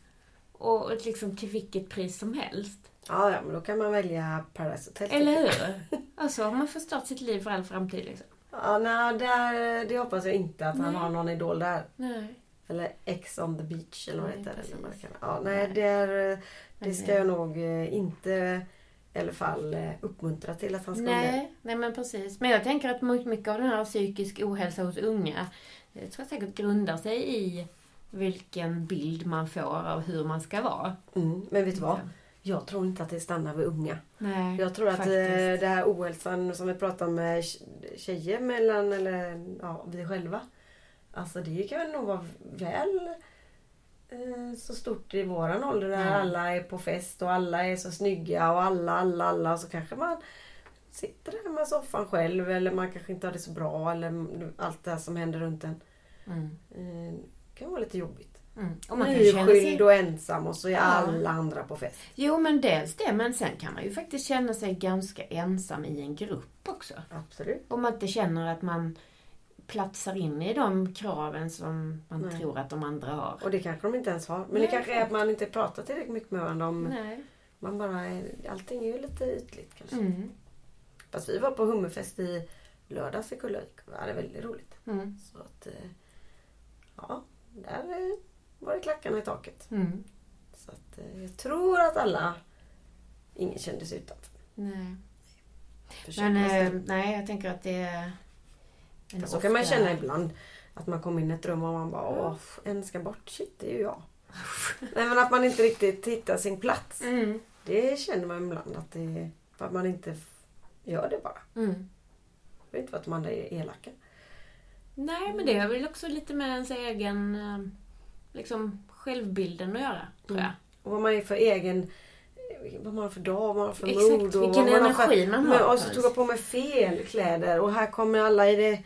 Och liksom till vilket pris som helst. Ja, ja, men då kan man välja Paradise Hotel. Eller hur? [laughs] Alltså har man förstört sitt liv för all framtid liksom. Ja, nej, där, det hoppas jag inte att han Nej. har någon idol där. Nej. Eller X on the beach eller vad det Nej, heter. Eller det. Ja, nej, det, är, det Men ska det- jag nog eh, inte i alla fall eh, uppmuntra till att han ska. Nej, nej men precis. Men jag tänker att mycket mycket av den här psykisk ohälsa hos unga, det tror jag säkert grundar sig i vilken bild man får av hur man ska vara. Mm, men vet du vad? Jag tror inte att det stannar vid unga. Nej, Jag tror att faktiskt. eh, det här ohälsan som vi pratar med tje- tjejer mellan, eller ja, vi själva. Alltså det kan nog vara väl eh, så stort i våran ålder där Ja. alla är på fest och alla är så snygga och alla, alla, alla. Så kanske man sitter där med soffan själv eller man kanske inte har det så bra eller allt det här som händer runt en. Mm. Eh, det kan vara lite jobbigt. Mm. Och man känna sig... Nyskild och ensam och så är Ja. alla andra på fest. Jo, men dels det. Men sen kan man ju faktiskt känna sig ganska ensam i en grupp också. Absolut. Om man inte känner att man platsar in i de kraven som man Nej. tror att de andra har. Och det kanske de inte ens har. Men Nej, det kanske är att man inte pratar tillräckligt mycket med varandra om Nej. Man bara är, allting är ju lite ytligt kanske. Mm. Fast vi var på hummerfest i lördags i Kullavik. Det var väldigt roligt. Mm. Så att, eh, ja, där eh, var det klackarna i taket. Mm. Så att eh, jag tror att alla, ingen kände sig utanför. Nej. Men eh, nej, jag tänker att det är... en så kan man känna ibland. Att man kommer in i ett rum och man bara, åh, en ska bort. Shit, det är ju jag. [laughs] Nej men att man inte riktigt hittar sin plats. Mm. Det känner man ibland att det är att man inte gör det bara. Mm. Det är inte för att andra är elaka. Nej, men det har väl också lite med ens egen eh, liksom, självbilden att göra, tror jag. Och vad man är för egen... Vad man har för dag, vad man har för Exakt, mod. och vilken man har för, energi man har. Men, och så tog jag på mig fel kläder och här kommer alla i det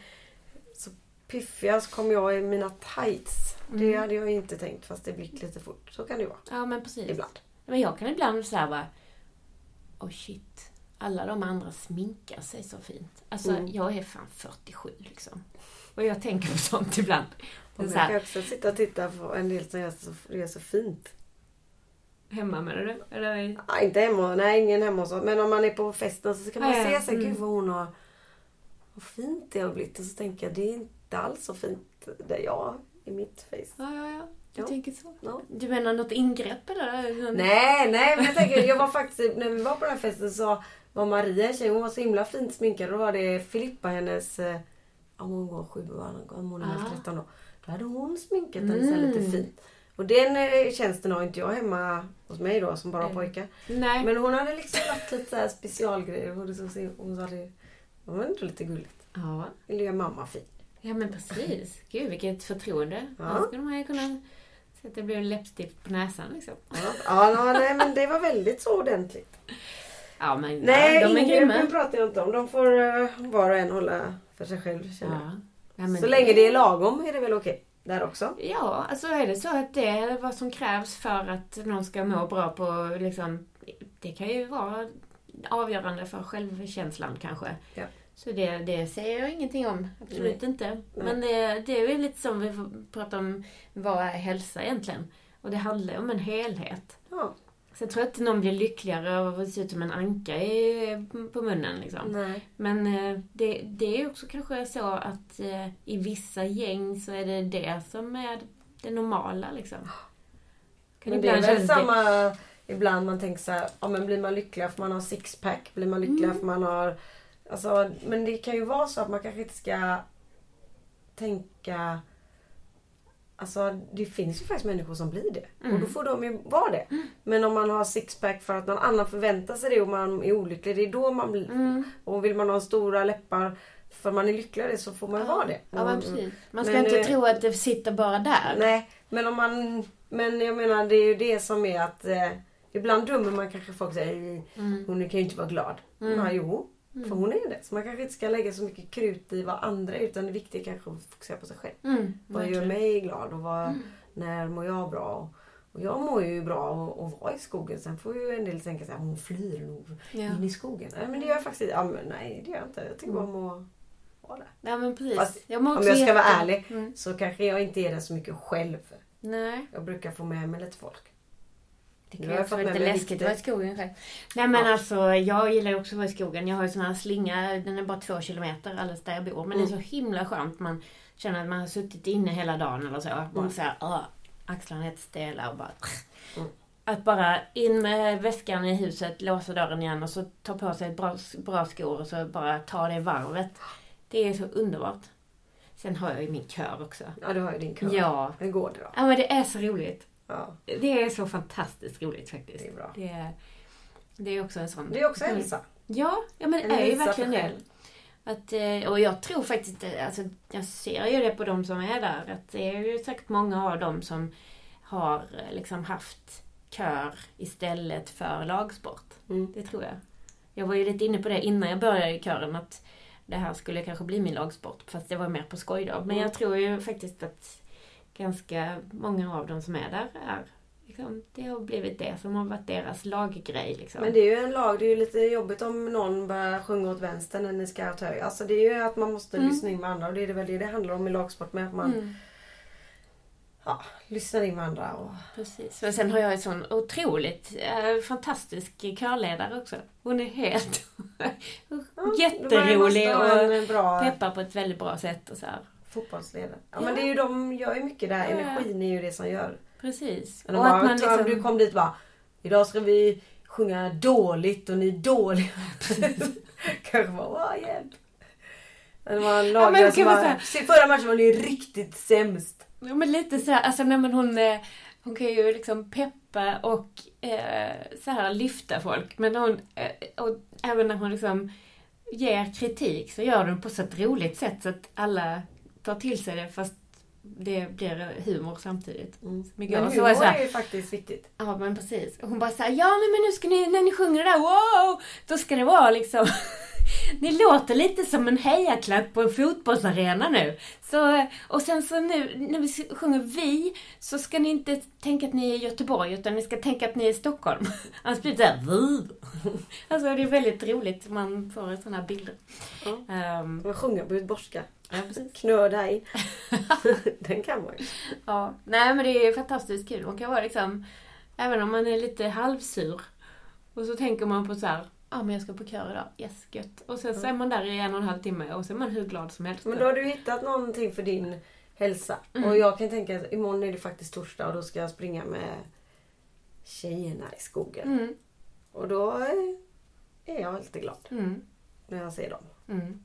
så piffiga så kommer jag i mina tights. Det Mm. hade jag inte tänkt fast det gick lite fort. Så kan det vara. Ja, men precis. Ibland. Men jag kan ibland så här bara... Oh shit. Alla de andra sminkar sig så fint. Alltså, Mm. jag är fan 47 liksom. Och jag tänker på sånt ibland. Och jag kan också sitta och titta på en del som gör så, gör så fint. hemma med det Eller? Ja, inte hemma, nej ingen hemma hos. Men om man är på festen så kan man Ja, ja. se så här, Mm. gud vad hon har... Vad fint det har blivit. Och så tänker jag, det är inte alls så fint där jag i mitt face. Ja, ja, ja. Du Ja. tänker så. Ja. Du menar något ingrepp eller? Nej, nej men jag tänker, jag var faktiskt, när vi var på den här festen så var Maria en tjej, hon var så himla fint sminkad. Då var det Filippa, hennes, eh, ja hon var sju, var hon är Ah. 13 då. Då hade hon sminkat henne så här lite Mm. fint. Och den eh, tjänsten har inte jag hemma hos mig då som bara har pojkar. Nej. Men hon hade liksom lagt lite så specialgrejer. Hon, så, hon sa det, det var ändå lite gulligt. Ja. Ville göra mamma fin. ja, men precis. Gud, vilket förtroende. Ja. Här skulle man ju kunna så att det blir en läppstift på näsan liksom. Ja, ja, nej men det var väldigt så ordentligt. Ja, men Nej, ja, de är grymma. pratar jag inte om. De får uh, var och en hålla för sig själv känner. Ja. Ja, Så länge det är lagom är det väl okej. Där också. Ja, alltså är det så att det är vad som krävs för att någon ska må bra på liksom... Det kan ju vara avgörande för självkänslan kanske. Ja. Så det, det säger jag ingenting om. Absolut inte. Men det, det är ju lite som vi pratar om, vad är hälsa egentligen? Och det handlar om en helhet. Ja. Så jag tror inte någon blir lyckligare av att se ut som en anka i, på munnen liksom. Nej. Men eh, det, det är också kanske så att eh, i vissa gäng så är det det som är det normala liksom. Kan Men det är väl samma ibland man tänker så här, ja men blir man lycklig för man har sixpack? Blir man lycklig Mm. för man har... Alltså, men det kan ju vara så att man kanske inte ska tänka... Alltså det finns ju faktiskt människor som blir det. Mm. Och då får de ju vara det. Men om man har sixpack för att någon annan förväntar sig det och man är olycklig, det är då man blir... Mm. Och vill man ha stora läppar för man är lycklig av det så får man ju vara det. Ja, men precis. Man ska Men, inte eh, tro att det sitter bara där. Nej, men om man... Men jag menar det är ju det som är att... Eh, ibland dömer man kanske folk säger Mm. hon kan ju inte vara glad. Mm. Ja, jo, för hon är det. Så man kanske inte ska lägga så mycket krut i vad andra är utan det viktiga är kanske att fokusera på sig själv. Mm. Vad gör mig glad och vad, när mår jag bra? Och, jag mår ju bra och, och vara i skogen. Sen får ju en del tänka här, hon flyr nog Ja. in i skogen. Nej men det gör jag faktiskt ja, men Nej det gör jag inte. Jag tycker bara om att vara där. ja, men precis. Fast jag Om jag ska vara jätte- ärlig Mm. så kanske jag inte är där så mycket själv. Nej. Jag brukar få med mig lite folk. Det kan jag med lite läskigt att vara i skogen själv. Nej men Ja. alltså, jag gillar ju också att vara i skogen. Jag har ju sån här slinga, den är bara två kilometer alldeles där jag bor. Men det är så himla skönt. Man känner att man har suttit inne hela dagen eller så. Bara Mm. så här, "Åh", axlarna är helt stela och bara... [laughs] Mm. Att bara in med väskan i huset, låsa dörren igen och så ta på sig ett bra, bra skor och så bara ta det varvet. Det är så underbart. Sen har jag ju min kör också. Ja du har ju din kör. Ja. Hur går det då? Ja men det är så roligt. Ja, Det är så fantastiskt roligt faktiskt. det är bra. Det är, det är också en sån... Det är också hälsa. Ja, ja men En det är ju verkligen det. Att, eh, och jag tror faktiskt, eh, alltså, jag ser ju det på de som är där, att det är ju säkert många av dem som har eh, liksom haft kör istället för lagsport. Mm. Det tror jag. Jag var ju lite inne på det innan jag började i kören, att det här skulle kanske bli min lagsport, fast det var mer på skoj då. Men Mm. jag tror ju faktiskt att ganska många av dem som är där är Liksom, det har blivit det som har varit deras laggrej. Liksom. Men det är ju en lag. Det är ju lite jobbigt om någon börjar sjunga åt vänster när ni ska åt höger. Alltså det är ju att man måste Mm. lyssna in med andra och det är väl det det handlar om i lagsport med. Att man Mm. ja, lyssnar in med andra. Och... Precis. Men sen har jag en sån otroligt eh, fantastisk körledare också. Hon är helt Ja, jätterolig och bra peppar på ett väldigt bra sätt. Och så här. Fotbollsledare. Ja, Ja. men det är ju de gör ju mycket där. Ja. Energin är ju det som gör. Precis. Men Och och att man liksom... Du kom dit och bara Idag ska vi sjunga dåligt och ni är dåliga. [laughs] Kanske bara åh hjälp. Men det var en lagare som bara, säga- "Se, förra matchen var ni riktigt sämst. Ja, men lite så här, alltså nej, men hon, eh, hon kan ju liksom peppa och eh, så här lyfta folk. Men hon, eh, och även när hon liksom ger kritik så gör hon på så ett roligt sätt så att alla tar till sig det fast det blir humor samtidigt. Mycket. Men Och så var humor så här, är ju faktiskt viktigt. Ja men precis. Och hon bara såhär, ja men, men nu ska ni, när ni sjunger det där, wow! Då ska det vara liksom Ni låter lite som en hejaklack på en fotbollsarena nu. Så, och sen så nu när vi sjunger vi så ska ni inte tänka att ni är i Göteborg utan ni ska tänka att ni är i Stockholm. [laughs] Annars blir det såhär vi. [laughs] Alltså det är väldigt roligt. Man får sådana här bilder. Ja. Um, man sjunger på göteborgska. Ja. [laughs] Knöda in. Den kan man ju. Ja, nej men det är fantastiskt kul. Man kan vara liksom, även om man är lite halvsur. Och så tänker man på så här, ah, men jag ska på kör idag, yes gött. Och sen mm. så är man där i en och en halv timme och så är man hur glad som helst. Men då har du hittat någonting för din hälsa. Mm. Och jag kan tänka att imorgon är det faktiskt torsdag och då ska jag springa med tjejerna i skogen. Mm. Och då är jag lite glad. Mm. När jag ser dem. Mm.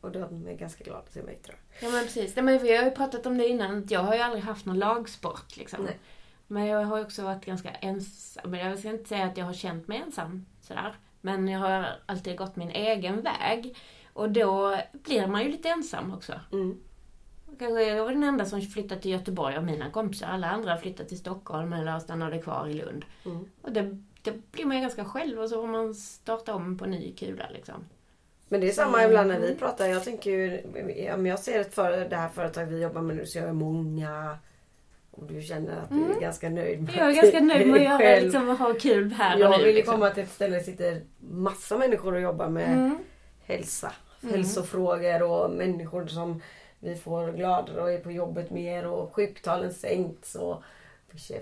Och de är ganska glada att se mig tror jag. Ja men precis. Ja, men vi har ju pratat om det innan. Jag har ju aldrig haft någon lagsport liksom. Nej. Men jag har också varit ganska ensam. Jag ska inte säga att jag har känt mig ensam sådär. Men jag har alltid gått min egen väg. Och då blir man ju lite ensam också. Mm. Kanske jag var den enda som flyttade till Göteborg av mina kompisar. Alla andra flyttade till Stockholm eller stannade kvar i Lund. Mm. Och det, det blir man ju ganska själv och så får man starta om på ny kula liksom. Men det är samma mm. ibland när vi pratar. Jag tänker ju, om jag ser ett för, det här företaget vi jobbar med nu så jag är många du känner att du är mm. ganska nöjd med Jag är ganska [laughs] nöjd med att göra, liksom, ha kul här och Jag vill liksom. komma till ett ställe där det sitter massa människor och jobbar med mm. hälsa. Mm. Hälsofrågor och människor som vi får gladare och är på jobbet mer och sjuktalen sänks. Och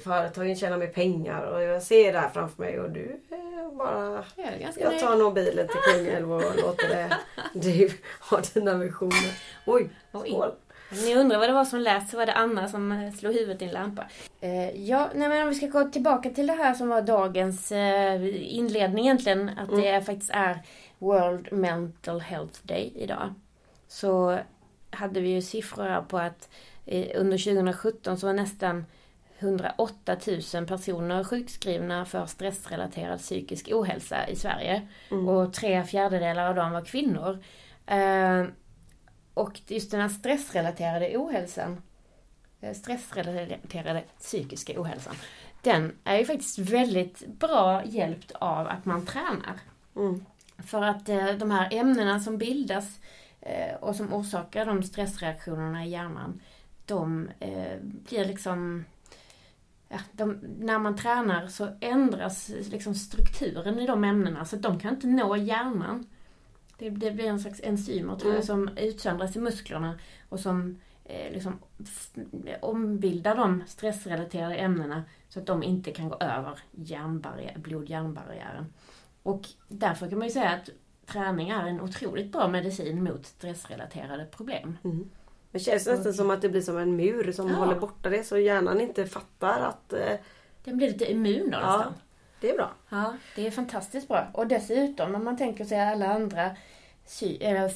företagen tjänar mer pengar och jag ser det här framför mig och du bara... Jag, är ganska jag tar nog bilen till Kungälv och låter du [laughs] ha dina visioner. Oj, skål! Ni undrar vad det var som lät så var det Anna som eh, slog huvudet i en lampa. Eh, ja, nej men om vi ska gå tillbaka till det här som var dagens eh, inledning egentligen. Att mm. det faktiskt är World Mental Health Day idag. Så hade vi ju siffror på att eh, under 2017 så var nästan 108 000 personer sjukskrivna för stressrelaterad psykisk ohälsa i Sverige. Mm. Och tre fjärdedelar av dem var kvinnor. Och just den här stressrelaterade ohälsan, eh, stressrelaterade psykiska ohälsan, den är ju faktiskt väldigt bra hjälpt av att man tränar. Mm. För att eh, de här ämnena som bildas eh, och som orsakar de stressreaktionerna i hjärnan, de blir liksom Ja, de, när man tränar så ändras liksom strukturen i de ämnena så att de kan inte nå hjärnan. Det, det blir en slags enzymer tror jag, som utsöndras i musklerna och som eh, liksom ombildar de stressrelaterade ämnena så att de inte kan gå över blod-hjärnbarriären. Och därför kan man ju säga att träning är en otroligt bra medicin mot stressrelaterade problem. Mm. Det känns nästan som att det blir som en mur som ja. håller borta det så hjärnan inte fattar att... Eh... Den blir lite immun då nästan. Det är bra. Ja, det är fantastiskt bra. Och dessutom om man tänker sig alla andra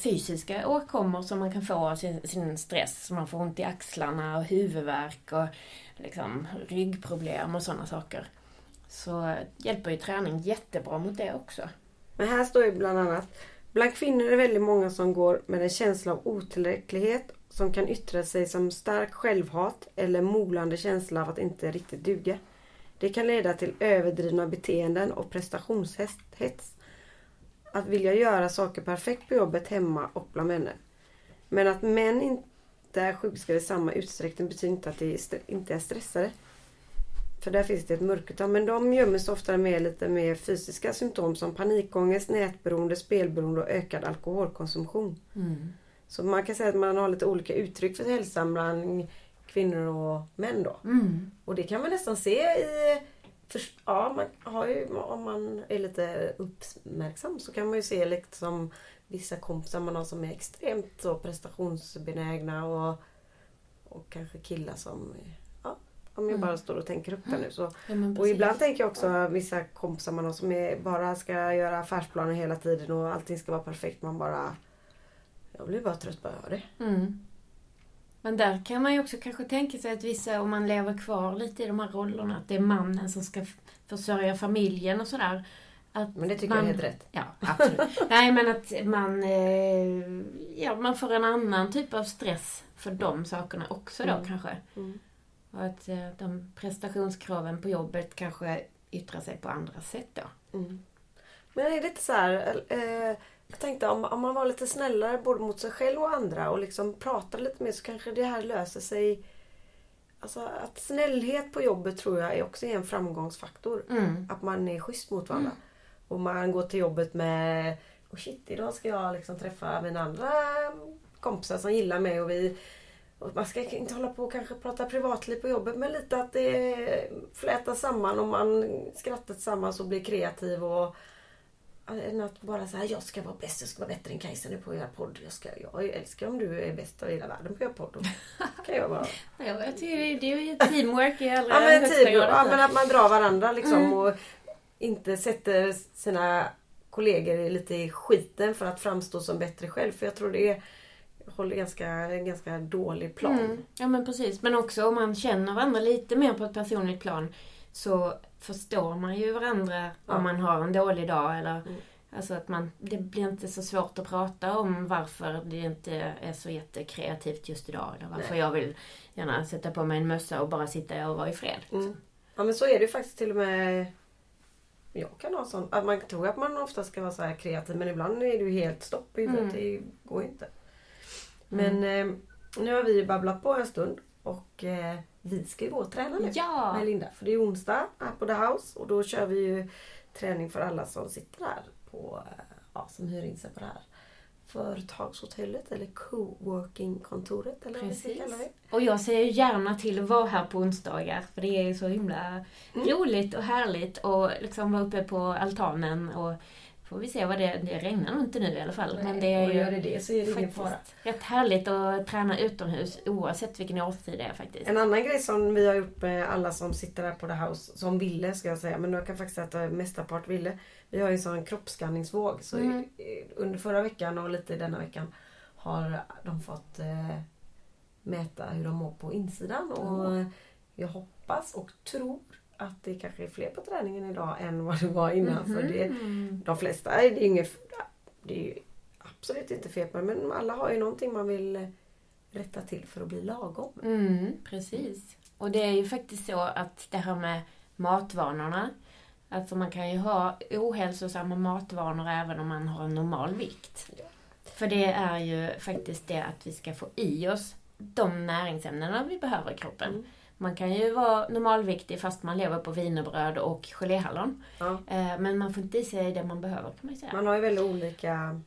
fysiska åkommor som man kan få av sin, sin stress. Man får ont i axlarna och huvudvärk och liksom ryggproblem och sådana saker. Så hjälper ju träning jättebra mot det också. Men här står ju bland annat Bland kvinnor är det väldigt många som går med en känsla av otillräcklighet som kan yttra sig som stark självhat eller molande känsla av att inte riktigt duga. Det kan leda till överdrivna beteenden och prestationshets. Att vilja göra saker perfekt på jobbet, hemma och bland vänner. Men att män inte är sjukskrivna i samma utsträckning betyder inte att de inte är stressade. För där finns det ett mörkertal. Men de gömmer sig ofta med lite mer fysiska symptom som panikångest, nätberoende, spelberoende och ökad alkoholkonsumtion. Mm. Så man kan säga att man har lite olika uttryck för hälsan bland kvinnor och män då. Mm. Och det kan man nästan se i... För, ja, man har ju, om man är lite uppmärksam så kan man ju se liksom vissa kompisar man har som är extremt så prestationsbenägna och, och kanske killar som ja, om jag mm. bara står och tänker upp det nu. Så, ja, och ibland tänker jag också vissa kompisar man har som är, bara ska göra affärsplaner hela tiden och allting ska vara perfekt. Man bara jag blir bara trött på att höra det. Mm. Men där kan man ju också kanske tänka sig att vissa, om man lever kvar lite i de här rollerna, att det är mannen som ska försörja familjen och sådär. Att men det tycker man, jag är helt rätt. Ja, [laughs] absolut. Nej, men att man, eh, ja, man får en annan typ av stress för de sakerna också då mm. kanske. Mm. Och att eh, de prestationskraven på jobbet kanske yttrar sig på andra sätt då. Mm. Men är det inte så här, eh, Jag tänkte om, om man var lite snällare både mot sig själv och andra och liksom pratade lite mer så kanske det här löser sig. Alltså att snällhet på jobbet tror jag är också en framgångsfaktor. Mm. Att man är schysst mot varandra. Och man går till jobbet med oh shit, idag ska jag liksom träffa mina andra kompisar som gillar mig och vi och man ska inte hålla på och kanske prata privatliv på jobbet men lite att det flätas samman och man skrattar tillsammans och blir kreativ och än att bara säga jag ska vara bäst, jag ska vara bättre än Kajsa nu på att göra podd. Jag, ska, jag älskar om du är bäst av hela världen på att göra podd. Kan jag vara... [laughs] Ja, jag tycker det är ju teamwork i allra ja, men, högsta grad. ja, men att man drar varandra liksom Mm. och inte sätter sina kollegor lite i skiten för att framstå som bättre själv. För jag tror det är, håller ganska, en ganska dålig plan. Mm. Ja men precis. Men också om man känner varandra lite mer på ett personligt plan så förstår man ju varandra Ja. om man har en dålig dag. Eller, Mm. Alltså att man, det blir inte så svårt att prata om varför det inte är så jättekreativt just idag. Eller varför Nej. jag vill gärna sätta på mig en mössa och bara sitta och vara i fred. Mm. Ja men så är det ju faktiskt till och med jag kan ha sånt. Att man tror att man ofta ska vara så här kreativ men ibland är det ju helt stopp i huvudet. Mm. Det går inte. Men eh, nu har vi babblat på en stund och eh, vi ska ju gå och träna nu Ja! med Linda. För det är onsdag här på The House och då kör vi ju träning för alla som sitter här på, eh, ja, som hyr in sig på det här företagshotellet eller coworking-kontoret eller vad vi ska Precis. det. Och jag säger gärna till att vara här på onsdagar för det är ju så himla Mm. roligt och härligt och liksom vara uppe på altanen och får vi se vad det det regnar nog inte nu i alla fall. men det är ju gör det det så är det ingen fara. rätt härligt att träna utomhus oavsett vilken årstid det är faktiskt. En annan grej som vi har gjort med alla som sitter här på The House, som ville ska jag säga, men jag kan faktiskt säga att mestapart ville. Vi har ju en sån kroppsskanningsvåg. Så Mm. under förra veckan och lite denna veckan har de fått eh, mäta hur de mår på insidan. Och jag hoppas och tror att det kanske är fler på träningen idag än vad det var innan. För det, Mhm. de flesta, är det är inget, det är ju absolut inte fel det, men alla har ju någonting man vill eh, rätta till för att bli lagom. Mm, precis. Och det är ju faktiskt så att det här med matvanorna. Alltså man kan ju ha ohälsosamma matvanor även om man har en normal vikt. Ja. För det är ju faktiskt det att vi ska få i oss de näringsämnena vi behöver i kroppen. Mm. Man kan ju vara normalviktig fast man lever på wienerbröd och geléhallon. Ja. Eh, Men man får inte i sig det man behöver kan man ju säga. Man har ju väldigt olika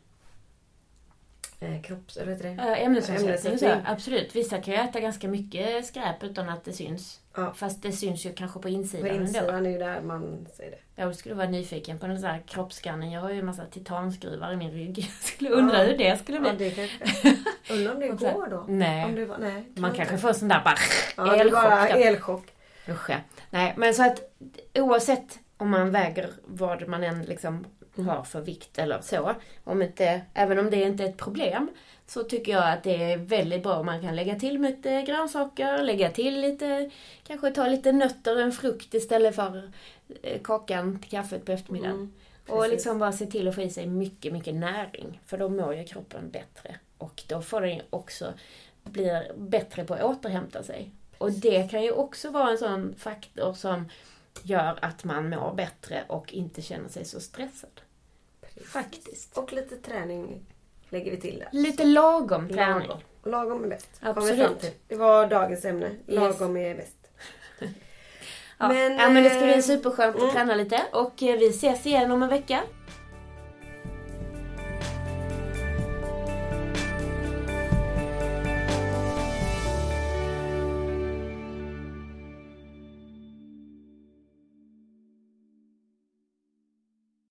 eh, kropps... Eller heter det? Ämnesomsättning, så, absolut. Vissa kan ju äta ganska mycket skräp utan att det syns. Ja. Fast det syns ju kanske på På insidan, ändå. insidan är ju där man ser det. Jag skulle vara nyfiken på en sån här kroppsskanning. Jag har ju en massa titanskruvar i min rygg. [laughs] Jag skulle undra Ja. hur det skulle bli. Ja, det kanske... [laughs] Undrar om det så går då? Om Nej, det var, nej man jag kanske inte. får sån där bara Ja, det elchock bara elchock. Usch ja. Nej, men så att oavsett om man väger vad man än liksom. Har för vikt eller så. Om inte, även om det inte är ett problem så tycker jag att det är väldigt bra om man kan lägga till lite grönsaker, lägga till lite, kanske ta lite nötter, en frukt istället för eh, kakan till kaffet på eftermiddagen. Mm, Och liksom bara se till att få i sig mycket, mycket näring. För då mår ju kroppen bättre. Och då får den ju också blir bättre på att återhämta sig. Och det kan ju också vara en sån faktor som gör att man mår bättre och inte känner sig så stressad. Precis. Faktiskt. Och lite träning lägger vi till där. Lite lagom träning. Lagom. Lagom är bäst. Absolut. Det var dagens ämne. Lagom är bäst. [laughs] Ja. Men, ja, men det ska bli eh, superskönt att mm. träna lite. Och eh, vi ses igen om en vecka.